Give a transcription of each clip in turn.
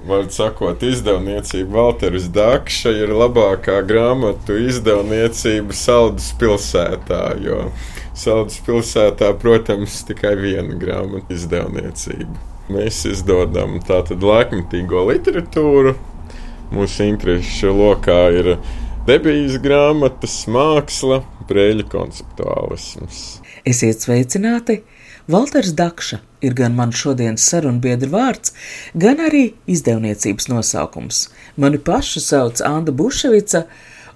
Vārds sakot, izdevniecība Valteris Dakša ir labākā grāmatu izdevniecība Saldus pilsētā, jo Saldus pilsētā, protams, tikai viena grāmatu izdevniecība. Mēs izdodam tātad laikmatīgo literatūru. Mūsu interešu lokā ir debijas grāmatas, māksla, brēļu konceptuālisms. Esiet sveicināti! Valters Dakša ir gan mans šodienas sarunbiedra vārds, gan arī izdevniecības nosaukums. Mani pašu sauc Anna Buševica,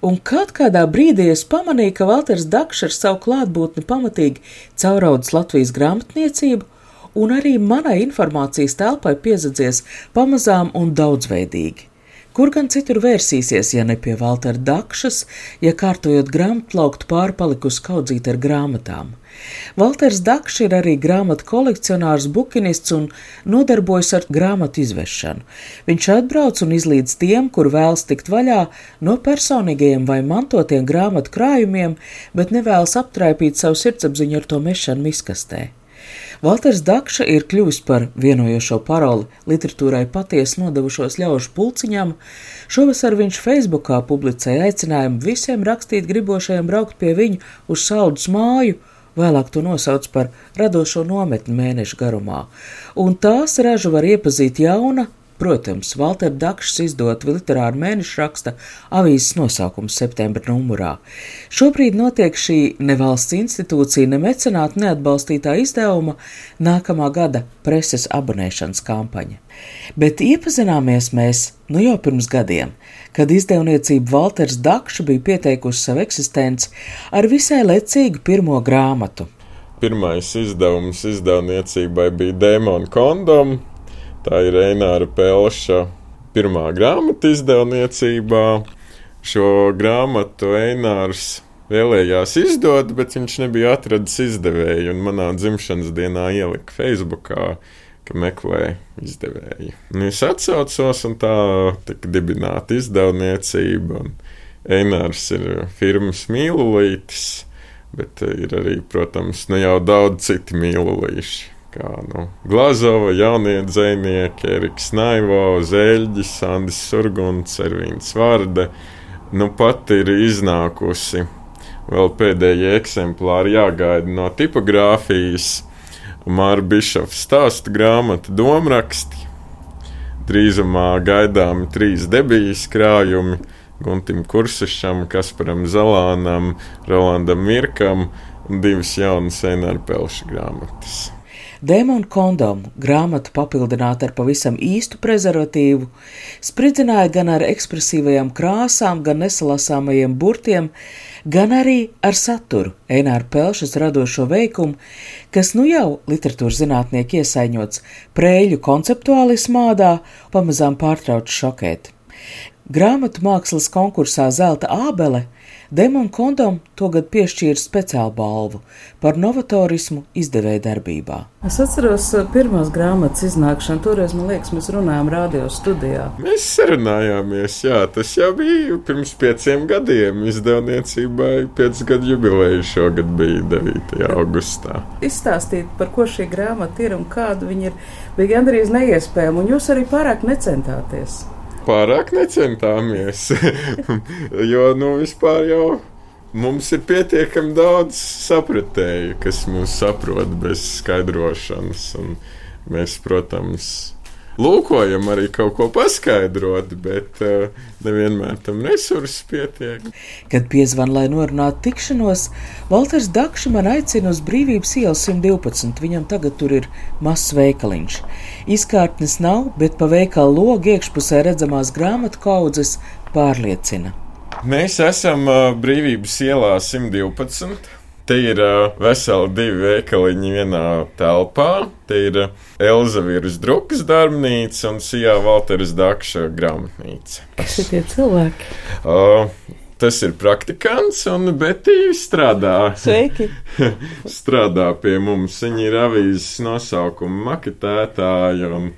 un kaut kādā brīdī es pamanīju, ka Valters Dakša ar savu klātbūtni pamatīgi cauraudzis Latvijas grāmatniecību, un arī manai informācijas telpai piezadzies pamazām un daudzveidīgi. Kur gan citur vērsīsies, ja ne pie Valtera Dakšas, ja kārtojot grāmatplauktu pārpalikusi kaudzīt ar grāmatām? Valters Dakšs ir arī grāmatu kolekcionārs, bukinists un nodarbojas ar grāmatu izvešanu. Viņš atbrauc un izlīdz tiem, kur vēlas tikt vaļā no personīgajiem vai mantotiem grāmatu krājumiem, bet nevēlas aptraipīt savu sirdsapziņu ar to mešanu miskastē. Valters Dakša ir kļuvis par vienojošo paroli literatūrai patiesi nodevušos ļaužu pulciņam. Šovasar viņš Facebookā publicēja aicinājumu visiem rakstīt gribošajiem braukt pie viņu uz saldus māju, vēlāk to nosauc par radošo nometni mēnešu garumā. Un tās ražu var iepazīt jauna, Protams, Valter Dakšs izdot literāru mēnešu raksta avīzes nosaukums septembra numurā. Šobrīd notiek šī nevalsts institūcija, ne mecenāta neatbalstītā izdevuma nākamā gada preses abonēšanas kampaņa. Bet iepazināmies mēs nu jau pirms gadiem, kad izdevniecība Valters Dakša bija pieteikusi savu eksistenci ar visai lecīgu pirmo grāmatu. Pirmais izdevums izdevniecībai bija Dēmona kondoma Tā ir Eināra Pelša pirmā grāmata izdevniecībā. Šo grāmatu Einārs vēlējās izdot, bet viņš nebija atradis izdevēju. Manā dzimšanas dienā ielika Facebookā, ka meklē izdevēju. Un es atsaucos, un tā tika dibināta izdevniecība. Einārs ir firmas mīlulītis, bet ir arī, protams, ne jau daudz citu mīlulīšu kā nu, Glazova, jaunie dzinieki, Eriks Naivo, Zēļģis, Andris Surguns, Ervīns Vārde. Nu pat ir iznākusi vēl pēdējie eksemplāri jāgaida no tipogrāfijas. Māra Bišova stāstu grāmata Domraksti. Drīzumā gaidāmi trīs debijas krājumi Guntim Kursišam, Kasparam Zalānam, Rolandam Mirkam un divas jaunas Enāra Pelša grāmatas. Dēmona kondomu grāmatu papildināta ar pavisam īstu prezervatīvu, spridzināja gan ar ekspresīvajām krāsām, gan nesalasāmajiem burtiem, gan arī ar saturu Eināra Pelšas radošo veikumu, kas nu jau literatūras zinātnieki iesaiņots prēļu konceptuālismādā, pamazām pārtrauc šokēt. Grāmatu mākslas konkursā Zelta ābele Demona kondom tagad piešķīra speciālu balvu par novatorismu izdevēja darbībā. Es atceros uh, pirmās grāmatas iznākšanu. Toreiz, man liekas, mēs runājām radio studijā. Mēs sarunājāmies, jā, tas jau bija pirms pieciem gadiem. Izdevniecībai pieci gadu jubileja šogad bija 9. augustā. Izstāstīt, par ko šī grāmata ir un kāda viņa ir, bija gandrīz neiespējama, un jūs arī pārāk necentāties pārāk necentāmies. jo, nu, vispār jau mums ir pietiekami daudz sapratēju, kas mūs saprot bez skaidrošanas. Un mēs, protams, lūkojam arī kaut ko paskaidrot, bet uh, nevienmēr tam resursi pietiek. Kad piezvan, lai norunātu tikšanos, Valters Dakša man aicina uz brīvības ielu 112. Viņam tagad tur ir mazs veikaliņš. Izkārtnes nav, bet pa veikalu logu iekšpusē redzamās grāmatu kaudzes pārliecina. Mēs esam uh, brīvības ielā 112. Te ir veseli divi veikaliņi vienā telpā. Te ir Elzaviras drukas darbnīca un Sijā Valteras Dakša grāmatnīca. Kas ir tie cilvēki? Uh, Tas ir praktikants, un Betija strādā. Sveiki! strādā pie mums. Viņa ir avīzes nosaukuma maketētāja un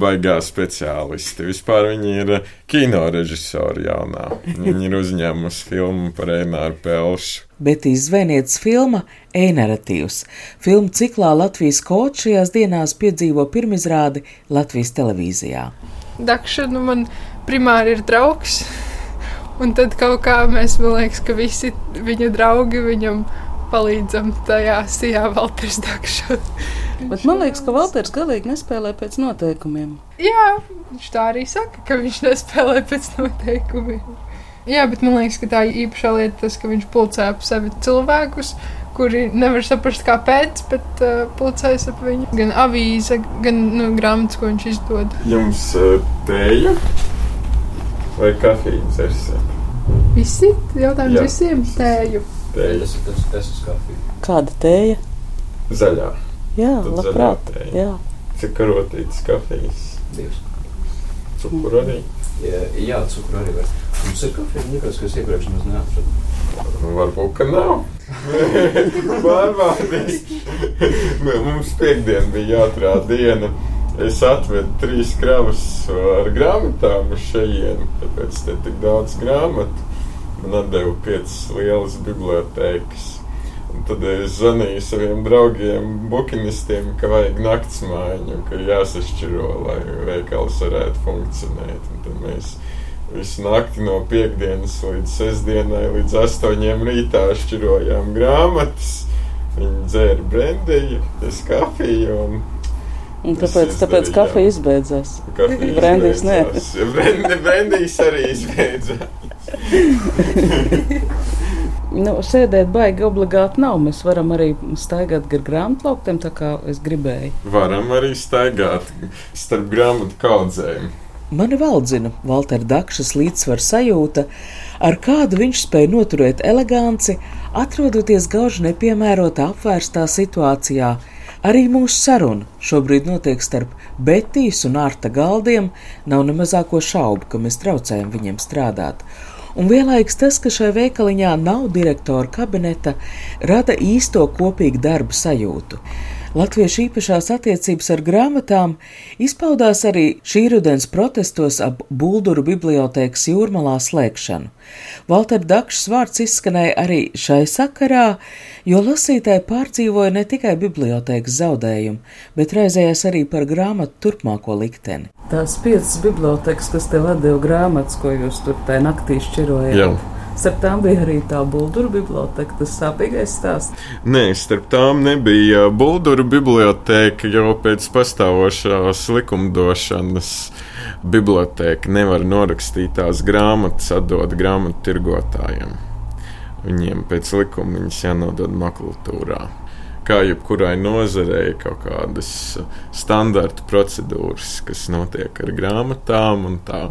baigā speciālisti. Vispār viņa ir kino režisora jaunā. Viņa ir uzņēmusi filmu par Eināru Pelšu. Betijas zvejnieces filma E-narratīvs. Filmu ciklā Latvijas kods šajās dienās piedzīvo pirmizrādi Latvijas televīzijā. Dakša nu man primāri ir draugs. Un tad kaut kā mēs, man liekas, ka visi viņa draugi viņam palīdzam tajā sijā Valters Dakša. Bet man liekas, ka Valters galīgi nespēlē pēc noteikumiem. Jā, viņš tā arī saka, ka viņš nespēlē pēc noteikumiem. Jā, bet man liekas, ka tā īpašā lieta tas, ka viņš pulcē ap sevi cilvēkus, kuri nevar saprast, kāpēc, bet uh, pulcēs ap viņu. Gan avīze, gan nu, grāmatas, ko viņš izdod. Jums uh, tēja vai kafija dzersiet? Visi jautājums Jā. visiem tēju. Tēja. Tas ir tas, tas ir kafija. Kāda tēja? Zaļā. Jā, Tad labprāt. zaļā tēja. Jā. Cik karotītas kafijas? Divas. Cukuru arī. Jā, jā cukuru arī var. Mums ir kafija, nekas, kas iepriekš mums neatrada. Nu, Varbūt, ka nav. Pārbaudīs. Mums piekdien bija jāatrāda diena. Es atvedu trīs kravas ar grāmatām uz šejienu, tāpēc te tik daudz grāmatu. Man atdeva piecas lielas bibliotēkas. Un tad es zvanīju saviem draugiem, bukinistiem, ka vajag naktsmājiņu, ka jāsašķiro, lai veikals varētu funkcionēt. Un tad mēs visu nakti no piekdienas līdz sestdienai, līdz astoņiem rītā šķirojām grāmatas. Viņi dzēra brendiju, es kafiju un Un tāpēc, tāpēc kafija izbeidzās. Brendijs nē. Brendijs arī izbeidzās. Nu, sēdēt baigi obligāti nav. Mēs varam arī staigāt gar grāmatlauktiem, tā kā es gribēju. Varam arī staigāt starp grāmatu kaudzēm. Mani valdzina Valtera Dakšas līdzsvaru sajūta, ar kādu viņš spēja noturēt eleganci, atrodoties gauži nepiemērotā apvērstā situācijā. Arī mūsu saruna šobrīd notiek starp Betijas un Arta galdiem, nav ne mazāko šaubu, ka mēs traucējam viņiem strādāt. Un vienlaikus tas, ka šai veikaliņā nav direktora kabineta, rada īsto kopīgu darbu sajūtu. Latviešu īpašās attiecības ar grāmatām izpaudās arī šī rudens protestos ap Bulduru bibliotēkas jūrmalā slēgšanu. Valter Dakšs vārds izskanēja arī šai sakarā, jo lasītāji pārdzīvoja ne tikai bibliotēkas zaudējumu, bet raizējās arī par grāmatu turpmāko likteni. Tās piecas bibliotekas, kas tev atdeva grāmatas, ko jūs tur tajā naktī šķirojāt. Jā. Starp tām bija arī tā Bulduru biblioteka, tas sāpīgais stāsts. Nē, starp tām nebija Buldura biblioteka, jo pēc pastāvošās likumdošanas biblioteka nevar norakstīt tās grāmatas, atdot grāmatu tirgotājiem. Viņiem pēc likuma viņas jānodod makultūrā. Kā jebkurai nozarei, kaut kādas standarta procedūras, kas notiek ar grāmatām, un tā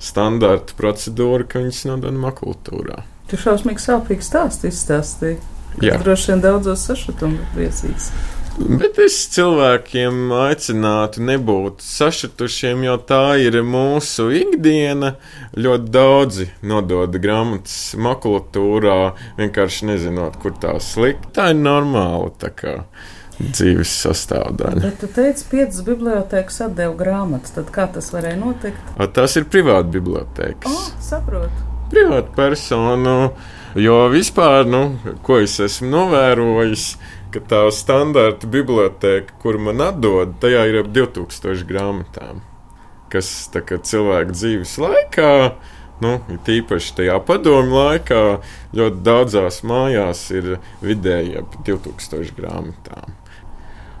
standarta procedūra, ka viņas nodod makultūrā. Tu šausmīgi sāpīgi stāstu izstāstīji. Droši vien daudzos sašutumu priecīgs. Bet es cilvēkiem aicinātu nebūt sašutušiem, jo tā ir mūsu ikdiena. Ļoti daudzi nodod grāmatas makulatūrā, vienkārši nezinot, kur tās likt. Tā ir normāla tā kā dzīves sastāvdaļa. Bet tu teici, piecas bibliotekas atdeva grāmatas. Tad kā tas varēja notikt? A, Tas ir privāta bibliotēkas. O, saprotu. Privāta persona, jo vispār, nu, ko es esmu novērojis, ka tā standarta biblioteka, kur man atdod, tajā ir ap 2000 grāmatām, kas kā cilvēka dzīves laikā. Nu, tīpaši tajā padomju laikā, ļoti daudzās mājās ir vidēji ap 2000 grāmatām.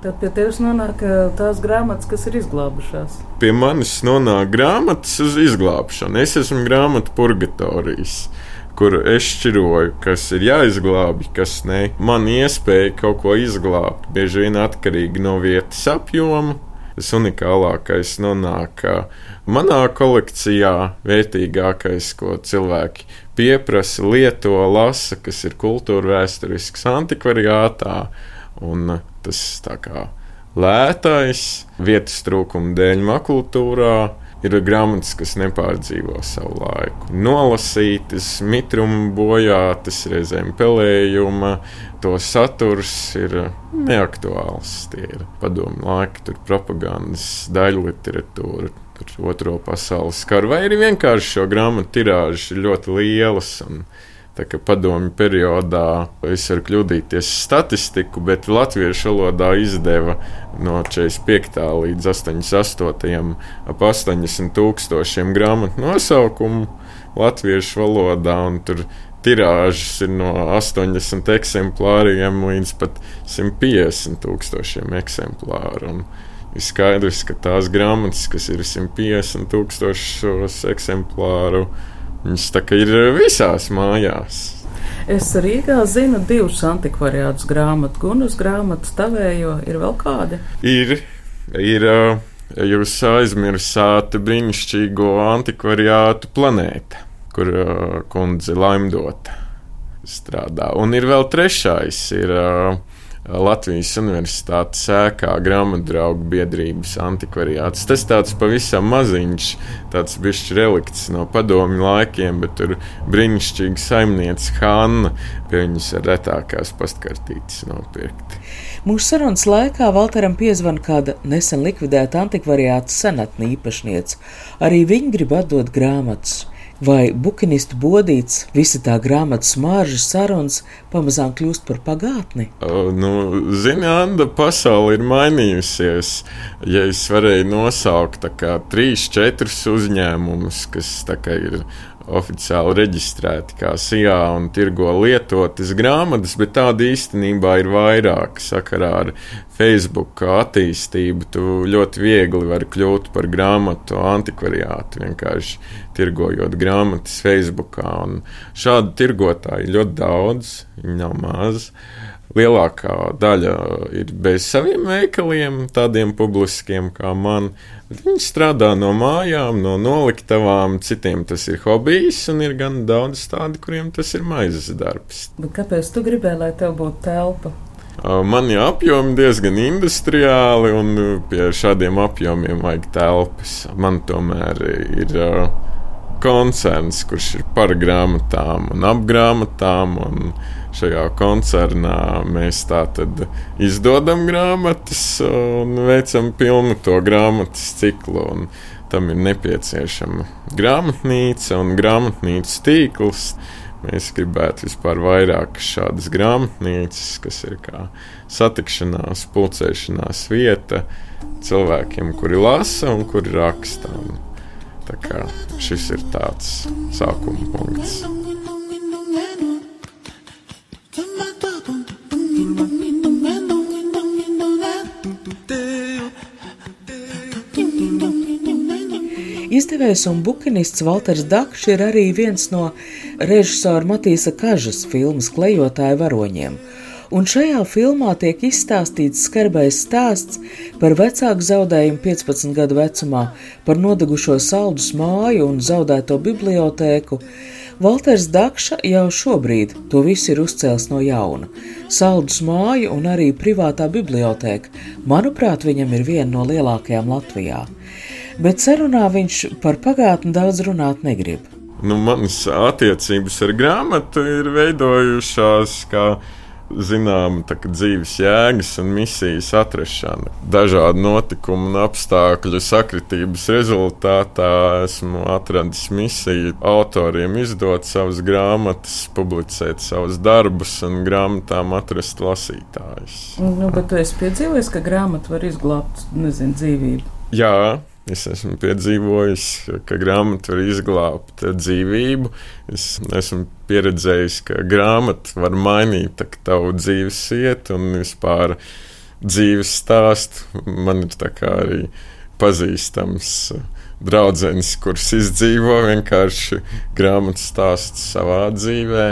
Tad pie tevis nonāk ā, tās grāmatas, kas ir izglābušās. Pie manis nonāk grāmatas uz izglābšanu. Es esmu grāmatu purgatorijas, kur es šķiroju, kas ir jāizglābj, kas nē. Man iespēja kaut ko izglābt, bieži vien atkarīgi no vietas apjoma. Tas unikālākais nonāk ā, manā kolekcijā, vērtīgākais, ko cilvēki pieprasa, lieto, lasa, kas ir kultūra vēsturisks antikvariātā. Un tas tā kā lētais, vietas trūkuma dēļ makultūrā, Ir grāmatas, kas nepārdzīvo savu laiku. Nolasītas, mitruma bojātas, reizēm pelējuma, to saturs ir neaktuāls. Tie ir padomu laiki, tur propagandas, daļu literatūra, Otro pasaules karu, vai arī vienkārši šo grāmatu tirāžas ir ļoti lielas. Un, padomju periodā es varu kļūdīties statistiku, bet latviešu valodā izdeva no 45. līdz 88. ap 80 tūkstošiem grāmatu nosaukumu latviešu valodā. Tur tirāžas ir no 80 eksemplāriem līdz pat 150 tūkstošiem eksemplāru. Un ir skaidrs, ka tās grāmatas, kas ir 150 tūkstošos eksemplāru, Viņas tā kā ir visās mājās. Es Rīgā zinu divus antikvariātus grāmatu, gunas grāmatas, tavējo. Ir vēl kādi? Ir, ir. Jūs aizmirsāt brīnišķīgo antikvariātu planētu, kur kundze laimdota strādā. Un ir vēl trešais, ir uh, Latvijas Universitātes sēkā grāmatdraugu biedrības antikvariāts. Tas tāds pavisam maziņš, tāds bišķi relikts no padomju laikiem, bet tur brīnišķīgi saimniece Hanna pie viņas ar retākās pastkartītes nopirkt. Mūsu sarunas laikā Valteram piezvan kāda nesen likvidēta antikvariāta senatni īpašniece. Arī viņa grib atdot grāmatas vai bukinistu bodīts, visa tā grāmatas māržas sarunas pamazām kļūst par pagātni? Uh, nu, Zini, Anna, pasaule ir mainījusies. Ja es varēju nosaukt trīs, četrus uzņēmumus, kas ir oficiāli reģistrēti kā SIA un tirgo lietotas grāmatas, bet tāda īstenībā ir vairāk sakarā ar Facebook attīstību. Tu ļoti viegli vari kļūt par grāmatu antikvariātu, vienkārši tirgojot grāmatas Facebook. Šādu tirgotāju ir ļoti daudz, viņi nav mazi. Lielākā daļa ir bez saviem veikaliem, tādiem publiskiem kā man. Viņi strādā no mājām, no noliktavām, citiem tas ir hobijs, un ir gan daudz tādu, kuriem tas ir maizes darbs. Bet kāpēc tu gribēji, lai tev būtu telpa? Mani apjomi diezgan industriāli, un pie šādiem apjomiem vajag telpas. Man tomēr ir koncerns, kurš ir par grāmatām un ap grāmatām. Un šajā koncernā mēs tātad izdodam grāmatas un veicam pilnu to grāmatas ciklu. Un tam ir nepieciešama grāmatnīca un grāmatnīcas tīkls. Mēs gribētu vispār vairāk šādas grāmatnīcas, kas ir kā satikšanās, pulcēšanās vieta cilvēkiem, kuri lasa un kuri raksta. Un Tā kā šis ir tāds sākuma punkts. Izdevējs un bukinists Walters Dakšs ir arī viens no režisora Matīsa Kažas filmas klejotāju varoņiem un šajā filmā tiek izstāstīts skarbais stāsts par vecāku zaudējumu 15 gadu vecumā, par nodegušo saldus māju un zaudēto bibliotēku. Valters Dakša jau šobrīd to visu ir uzcēlis no jauna. Saldus māju un arī privātā bibliotēka, manuprāt, viņam ir viena no lielākajām Latvijā. Bet sarunā viņš par pagātni daudz runāt negrib. Nu, manas attiecības ar grāmatu ir veidojušās kā zināma dzīves jēgas un misijas atrašana. Dažādu notikumu un apstākļu sakritības rezultātā esmu atradis misiju autoriem izdot savas grāmatas, publicēt savus darbus un grāmatām atrast lasītājus. Nu, bet tu esi piedzīvojis, ka grāmata var izglābt, nezinu, dzīvību. Jā, Es esmu piedzīvojis, ka grāmata var izglābt dzīvību. Es esmu pieredzējis, ka grāmata var mainīt tavu dzīves iet un vispār dzīves stāstu. Man ir arī pazīstams draugs, kurš izdzīvo vienkārši grāmatas stāstu savā dzīvē.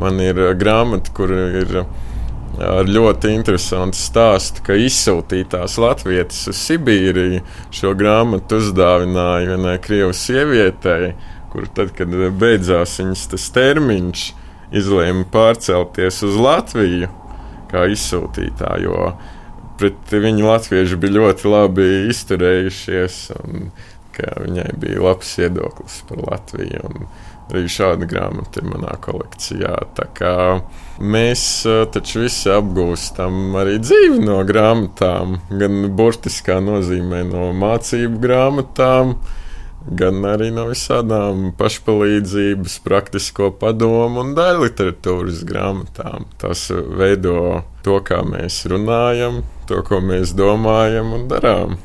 Man ir grāmata, kur ir ielikās ar ļoti interesantu stāstu, ka izsūtītās latvietas uz Sibīriju šo grāmatu uzdāvināja vienai krievu sievietei, kur tad, kad beidzās viņas termiņš, izlēma pārcelties uz Latviju kā izsūtītāju, pret viņu latvieši bija ļoti labi izturējušies. ka viņai bija labs viedoklis par Latviju. Un arī šāda grāmata ir manā kolekcijā. Tā kā mēs taču visi apgūstam arī dzīvi no grāmatām, gan burtiskā nozīmē no mācību grāmatām gan arī no visādām pašpalīdzības, praktisko padomu un daļu literatūras grāmatām. Tas veido to, kā mēs runājam, to, ko mēs domājam un darām.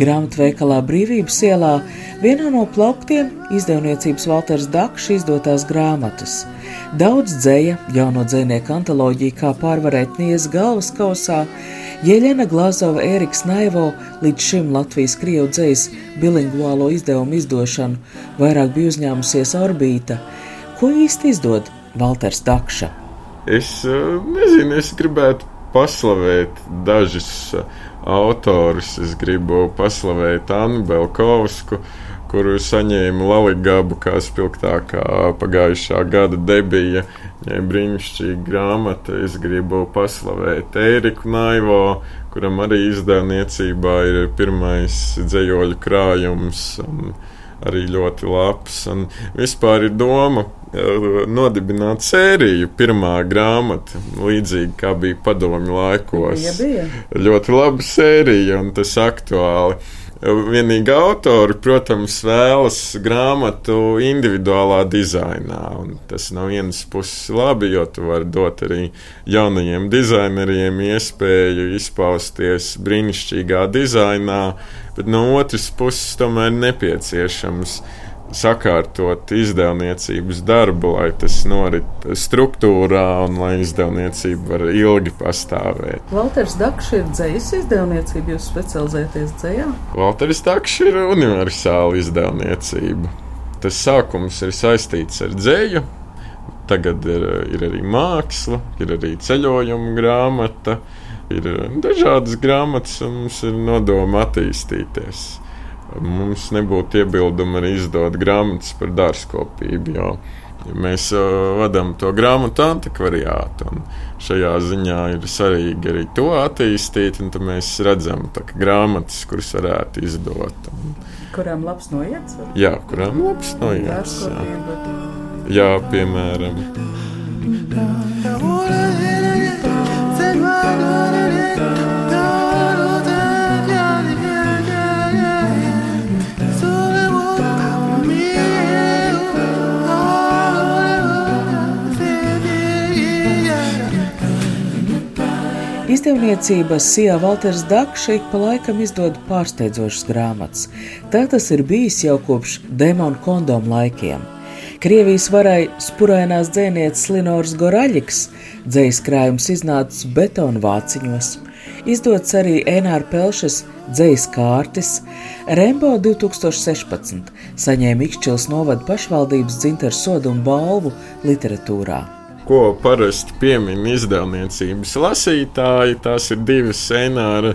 Grāmatveikalā Brīvības ielā vienā no plauktiem izdevniecības Walters Dakšs izdotās grāmatas. Daudz dzēja, jauno dzēnieku antoloģija, kā pārvarēt nies galvaskausā, Jeļena Glazova, Ēriks Naivo līdz šim Latvijas krievu dzējas bilinguālo izdevumu izdošanu vairāk bija uzņēmusies orbīta. Ko īsti izdod Walters Dakša? Es uh, nezinu, es gribētu paslavēt dažus uh, autorus. Es gribu paslavēt Annu Belkovsku, kuru saņēmu Laligabu kā spilgtākā pagājušā gada debija. Viņai brīnišķīga grāmata. Es gribu paslavēt Ēriku Naivo, kuram arī izdevniecībā ir pirmais dzējoļu krājums. Arī ļoti labs. Un vispār ir doma nodibināt sēriju, pirmā grāmata, līdzīgi kā bija padomju laikos. Ja bija. Ļoti laba sērija, un tas aktuāli. Vienīgi autori, protams, vēlas grāmatu individuālā dizainā. Tas no vienas puses labi, jo tu vari dot arī jaunajiem dizaineriem iespēju izpausties brīnišķīgā dizainā, bet no otras puses tomēr nepieciešams sakārtot izdevniecības darbu, lai tas norit struktūrā un lai izdevniecība var ilgi pastāvēt. Valters Dakšs ir dzējas izdevniecība, jūs specializēties dzējā? Valters Dakšs ir universāla izdevniecība. Tas sākums ir saistīts ar dzēju. Tagad ir, ir arī māksla, ir arī ceļojuma grāmata, ir dažādas grāmatas, un mums ir nodoma attīstīties mums nebūtu iebildumi arī izdot grāmatas par dārzkopību. Jo mēs uh, vadām to grāmatu antikvariātu. Šajā ziņā ir svarīgi arī to attīstīt, un tad mēs redzam tā, grāmatas, kuras varētu izdot. Un, kurām labs noiets? Jā, kurām labs noiets. Jā. jā, piemēram. Izdevniecības Sija Walters Dakša ik pa laikam izdod pārsteidzošas grāmatas. Tā tas ir bijis jau kopš demonu kondomu laikiem. Krievijas varai spurainās dzēnieces Linors Goraļiks dzējas krājums iznācis betonu vāciņos. Izdots arī Enāra Pelšas dzējas kārtis, Rembo 2016 saņēma Ikšķils novada pašvaldības dzintaru sodu un balvu literatūrā ko parasti piemin izdevniecības lasītāji. Tās ir divas scenāra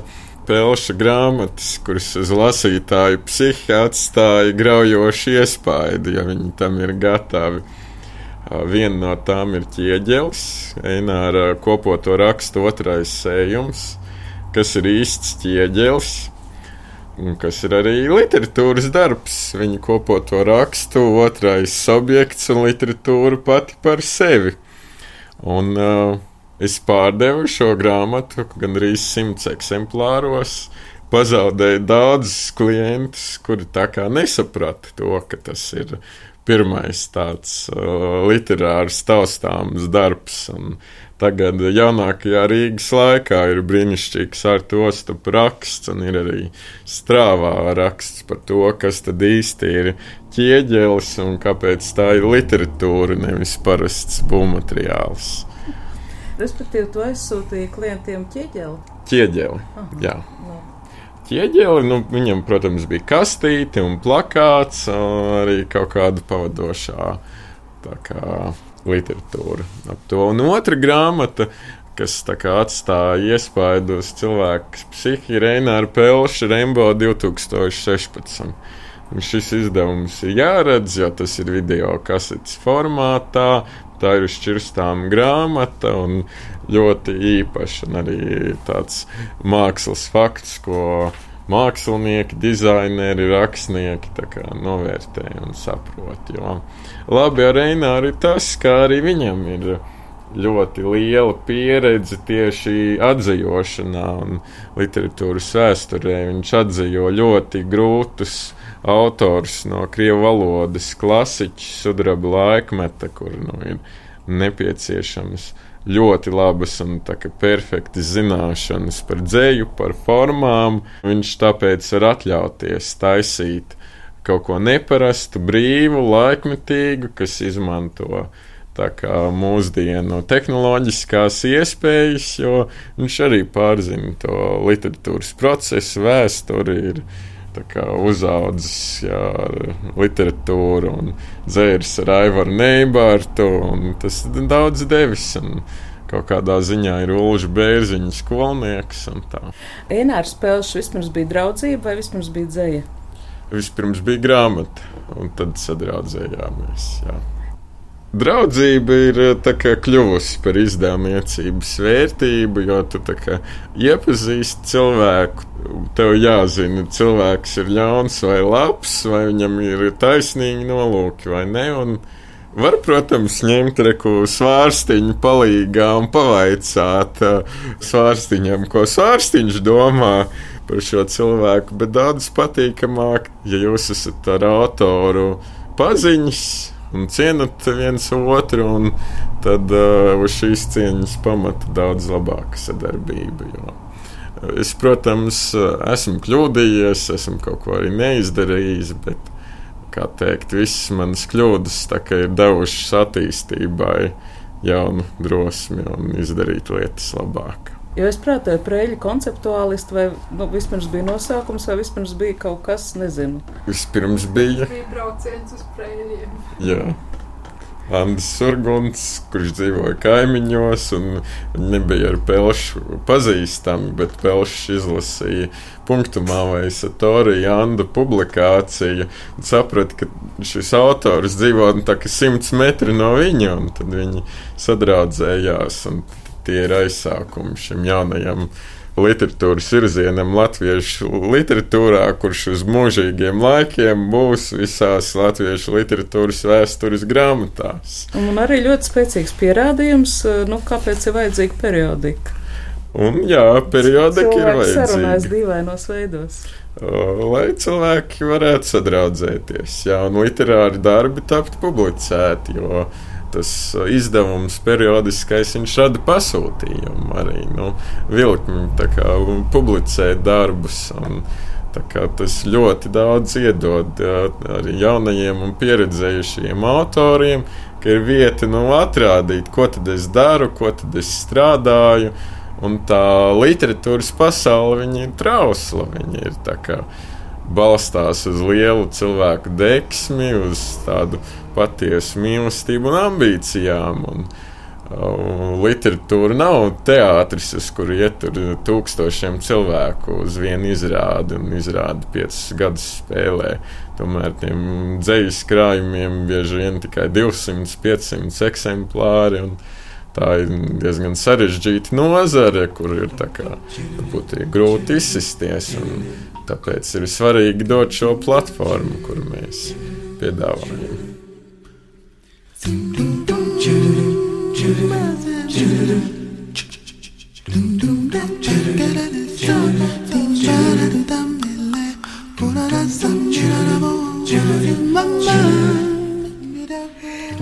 pelša grāmatas, kuras uz lasītāju psihi atstāja graujošu iespaidu, ja viņi tam ir gatavi. Viena no tām ir ķieģelis, Eināra kopoto rakstu otrais sējums, kas ir īsts ķieģelis, un kas ir arī literatūras darbs. Viņa kopoto rakstu, otrais objekts un literatūra pati par sevi. Un uh, es pārdevu šo grāmatu gandrīz simts eksemplāros. Pazaudēju daudzus klientus, kuri tā kā nesaprata to, ka tas ir pirmais tāds uh, literārs taustāms darbs. Un tagad jaunākajā Rīgas laikā ir brīnišķīgs ar to stupu raksts, un ir arī strāvā raksts par to, kas tad īsti ir ķieģelis un kāpēc tā ir literatūra, nevis parasts būvmateriāls. Respektīvi, tu aizsūtīji klientiem ķieģeli? Ķieģeli, Aha, jā. No. ķieģeli. Nu, viņam, protams, bija kastīte un plakāts, un arī kaut kāda pavadošā kā, literatūra ap to. Un otra grāmata, kas atstāja iespaidu uz cilvēku psihiku, ir Reināra Pelša Rembo 2016. Un šis izdevums ir jāredz, jo tas ir video kasetes formātā. Tā ir šķirstām grāmata un ļoti īpaša. Un arī tāds mākslas fakts, ko mākslinieki, dizaineri, rakstnieki novērtē un saprot. Jo labi ar Reināru ir tas, ka arī viņam ir ļoti liela pieredze tieši atzīšanā un literatūras vēsturē. Viņš atzīja ļoti grūtus autors no krievu valodas, klasiķis, sudraba laikmeta, kur nu, ir nepieciešams ļoti labas un perfektas zināšanas par dzēju, par formām. Viņš tāpēc var atļauties taisīt kaut ko neparastu, brīvu, laikmetīgu, kas izmanto mūsdienu tehnoloģiskās iespējas, jo viņš arī pārzina to literatūras procesu, vēsturi. Ir, uzaudzis jā, ar literatūru un dzēris ar Aivaru Neibartu. Tas daudz devis. Un, Kaut kādā ziņā ir Ulrichs Bērziņš, skolnieks. Enārs Pelšs vispirms bija draudzība vai vispirms bija dzēja? Vispirms bija grāmata, un tad sadraudzējāmies. Jā. Draudzība ir kā, kļuvusi par izdevniecības vērtību, jo tu kā, iepazīsti cilvēku. Tev jāzina, cilvēks ir ļauns vai labs, vai viņam ir taisnīgi nolūki vai ne. Un var, protams, ņemt reku svārstiņu palīgā un pavaicāt uh, svārstiņam, ko svārstiņš domā par šo cilvēku. Bet daudz patīkamāk, ja jūs esat ar autoru paziņas un cienat viens otru, un tad uh, uz šīs cieņas pamata daudz labāka sadarbība. Jo. Es, protams, esmu kļūdījies, esmu kaut ko arī neizdarījis, bet, kā teikt, visas manas kļūdas ir devušas attīstībai jaunu drosmi un izdarīt lietas labāk. Jo es prātoju, prēļu konceptuālisti, vai nu, vispirms bija nosaukums, vai vispirms bija kaut kas, nezinu. Vispirms bija. bija brauciens uz prēļiem. Jā. Andris Surguns, kurš dzīvoja kaimiņos, un nebija ar Pelšu pazīstami, bet Pelšs izlasīja punktumā vai satorija Anda publikāciju un saprata, ka šis autors dzīvo nu, tā kā simts metri no viņa, un tad viņi sadraudzējās. Un tie ir aizsākumi šim jaunajam literatūras virzienam latviešu literatūrā, kurš uz mūžīgiem laikiem būs visās latviešu literatūras vēstures grāmatās. Un arī ļoti spēcīgs pierādījums, nu, kāpēc ir vajadzīga periodika. Un, jā, periodika ir vajadzīga. Sarunājas dīvainos veidos. Lai cilvēki varētu sadraudzēties, jā, un literāri darbi tapt publicēti, jo tas uh, izdevums periodiskais, viņš rada pasūtījumu arī nu, vilkņi publicēt darbus. Un, Tas ļoti daudz iedod arī jaunajiem un pieredzējušiem autoriem, ka ir vieta nu, atrādīt, ko tad es daru, ko tad es strādāju. Un tā literatūras pasaule ir trausla. Viņa ir tā kā balstās uz lielu cilvēku deksmi, uz tādu patiesu mīlestību un ambīcijām. Un, Uh, literatūra nav teātris, uz kuru iet tūkstošiem cilvēku uz vienu izrādi un izrādi piecus gadus spēlē. Tomēr tiem dzīslu krājumiem bieži vien tikai 200, 500 eksemplāri. Tā ir diezgan sarežģīta nozare, kur ir kā, grūti izsisties. Tāpēc ir svarīgi dot šo platformu, kur mēs piedāvājam.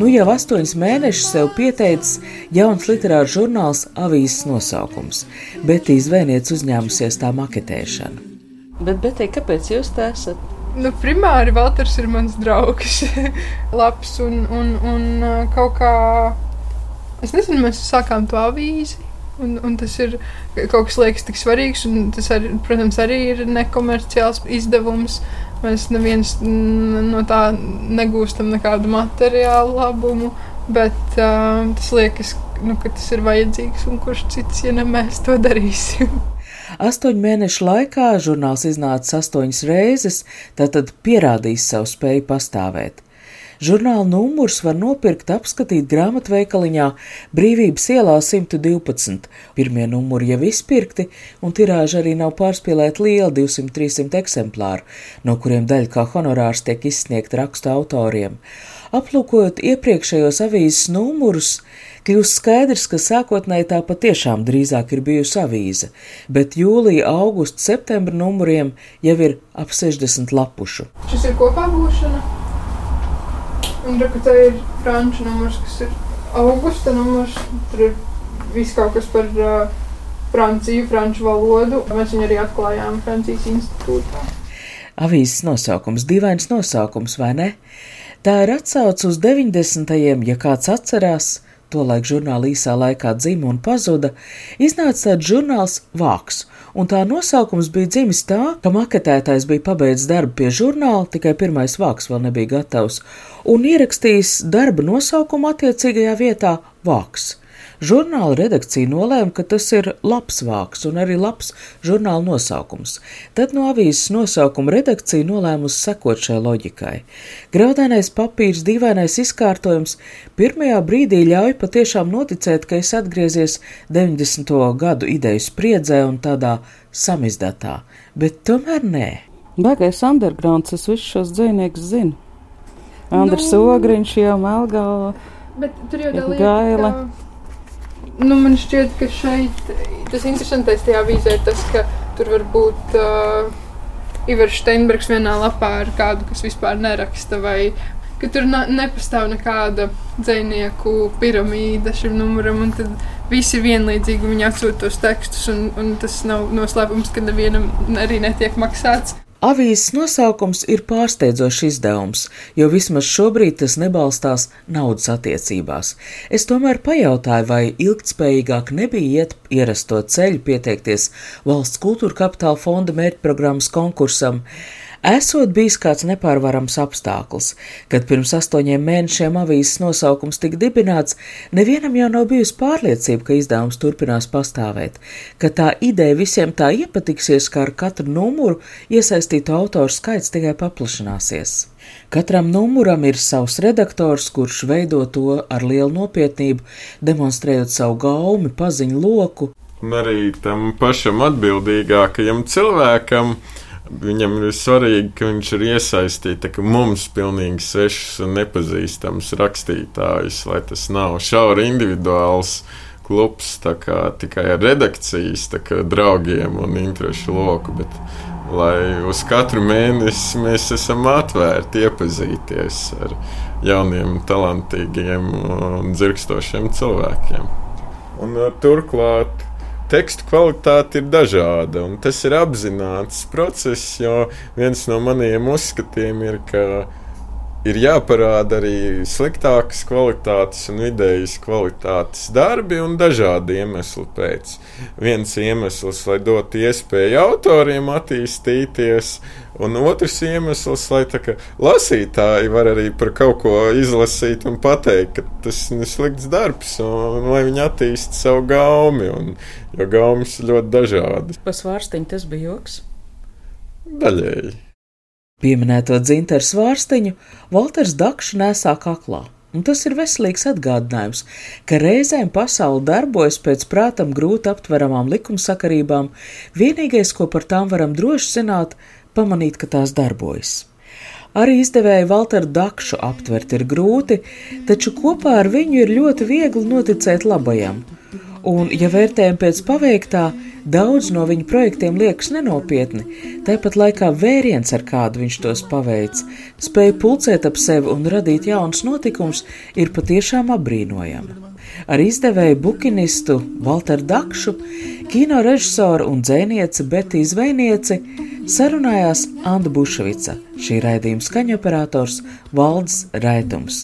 Nu jau astoņus mēnešus sev pieteicis jauns literārs žurnāls Avīzes nosaukums, bet izvēniec uzņēmusies tā maketēšanu. Bet, Betī, kāpēc jūs tā esat? Nu, primāri Valters ir mans draugs. Labs un, un, un kaut kā. Es nezinu, mēs sākām to avīzi. Un, un tas ir kaut kas liekas tik svarīgs, tas, ar, protams, arī ir nekomerciāls izdevums. Mēs neviens no tā negūstam nekādu materiālu labumu, bet uh, tas liekas, nu, ka tas ir vajadzīgs, un kurš cits, ja ne mēs to darīsim. Astoņu mēnešu laikā žurnāls iznāca astoņas reizes, tātad pierādījis savu spēju pastāvēt. Žurnāla numurs var nopirkt, apskatīt grāmatveikaliņā Brīvības ielā 112. Pirmie numuri jau izpirkti, un tirāža arī nav pārspīlēta liela 200-300 eksemplāru, no kuriem daļa kā honorārs tiek izsniegta rakstu autoriem. Aplūkojot iepriekšējos avīzes numurus, kļūst skaidrs, ka sākotnēji tā patiešām drīzāk ir bijusi avīze, bet jūlija, augusta, septembra numuriem jau ir ap 60 lapušu. Šis ir kopā būšana. Un re, te ir franču numurs, kas ir augusta numurs. Tur ir viss kaut kas par uh, Franciju, franču valodu. Mēs viņu arī atklājām Francijas institūtā. Avīzes nosaukums, dīvains nosaukums, vai ne? Tā ir atsauce uz 90. ja kāds atcerās, tolaik žurnāla īsā laikā dzima un pazuda, iznāca tāds žurnāls Vāks, un tā nosaukums bija dzimis tā, ka maketētājs bija pabeidzis darbu pie žurnāla, tikai pirmais vāks vēl nebija gatavs, un ierakstījis darba nosaukumu attiecīgajā vietā Vāks. Žurnāla redakcija nolēma, ka tas ir labs vāks un arī labs žurnāla nosaukums. Tad no avīzes nosaukuma redakcija nolēmusi sekot šai loģikai. Graudainais papīrs, dīvainais izkārtojums pirmajā brīdī ļauj patiešām noticēt, ka es atgriezies 90. gadu ideju spriedzē un tādā samizdatā, bet tomēr nē. Baigais undergrounds, es visus šos dzīvniekus zinu. Andrs nu, Ogriņš jau Melgava. Bet tur jau Gaila. Ka nu, man šķiet, ka šeit tas interesantais tajā vīzē ir tas, ka tur var būt uh, Ivars Steinbergs vienā lapā ar kādu, kas vispār neraksta, vai ka tur nepastāv nekāda dzinieku piramīda šim numuram, un tad visi vienlīdzīgi, viņi atsūta tos tekstus, un, un tas nav noslēpums, ka nevienam arī netiek maksāts. Avīzes nosaukums ir pārsteidzošs izdevums, jo vismaz šobrīd tas nebalstās naudas attiecībās. Es tomēr pajautāju, vai ilgtspējīgāk nebija iet ierasto ceļu pieteikties valsts kultūra kapitāla fonda mērķprogrammas konkursam, Esot bijis kāds nepārvarams apstākļus, kad pirms astoņiem mēnešiem avīzes nosaukums tika dibināts, nevienam jau nav bijusi pārliecība, ka izdevums turpinās pastāvēt, ka tā ideja visiem tā iepatiksies, ka ar katru numuru iesaistītu autoru skaits tikai paplašināsies. Katram numuram ir savs redaktors, kurš veido to ar lielu nopietnību, demonstrējot savu gaumi, paziņu loku. Un arī tam pašam atbildīgākajam cilvēkam Viņam ir svarīgi, ka viņš ir iesaistīts, mums pilnīgi svešs un nepazīstams rakstītājs, lai tas nav šauri individuāls klubs, kā, tikai ar redakcijas kā, draugiem un interešu loku. Bet, lai uz katru mēnesi mēs esam atvērti iepazīties ar jauniem, talantīgiem un dzirkstošiem cilvēkiem. Un, turklāt tekstu kvalitāte ir dažāda, tas ir apzināts process, jo viens no maniem uzskatiem ir, ka ir jāparāda arī sliktākas kvalitātes un vidējas kvalitātes darbi un dažādi iemesli pēc. Viens iemesls, lai dotu iespēju autoriem attīstīties, un otrs iemesls, lai kā, lasītāji var arī par kaut ko izlasīt un pateikt, ka tas ir slikts darbs, un lai viņi attīstītu savu gaumi, un, jo gaumas ir ļoti dažādas. Pasvārstiņi tas bija joks? Daļēji. Pieminēto dzinteru svārstiņu Walters Dakšs nesā kaklā. Un tas ir veselīgs atgādinājums, ka reizēm pasaule darbojas pēc prātam grūti aptveramām likumsakarībām, vienīgais, ko par tām varam droši zināt, pamanīt, ka tās darbojas. Arī izdevēju Walteru Dakšu aptvert ir grūti, taču kopā ar viņu ir ļoti viegli noticēt labajam. Un, ja vērtējam pēc paveiktā, Daudz no viņa projektiem liekas nenopietni, tāpat laikā vēriens, ar kādu viņš tos paveic, spēja pulcēt ap sevi un radīt jaunus notikumus, ir patiešām apbrīnojama. Ar izdevēju bukinistu Walteru Dakšu, kino režisoru un dzēnieci Betiju Zvejnieci sarunājās Anna Bušvica, šī raidījuma skaņoperators Valds Raitums.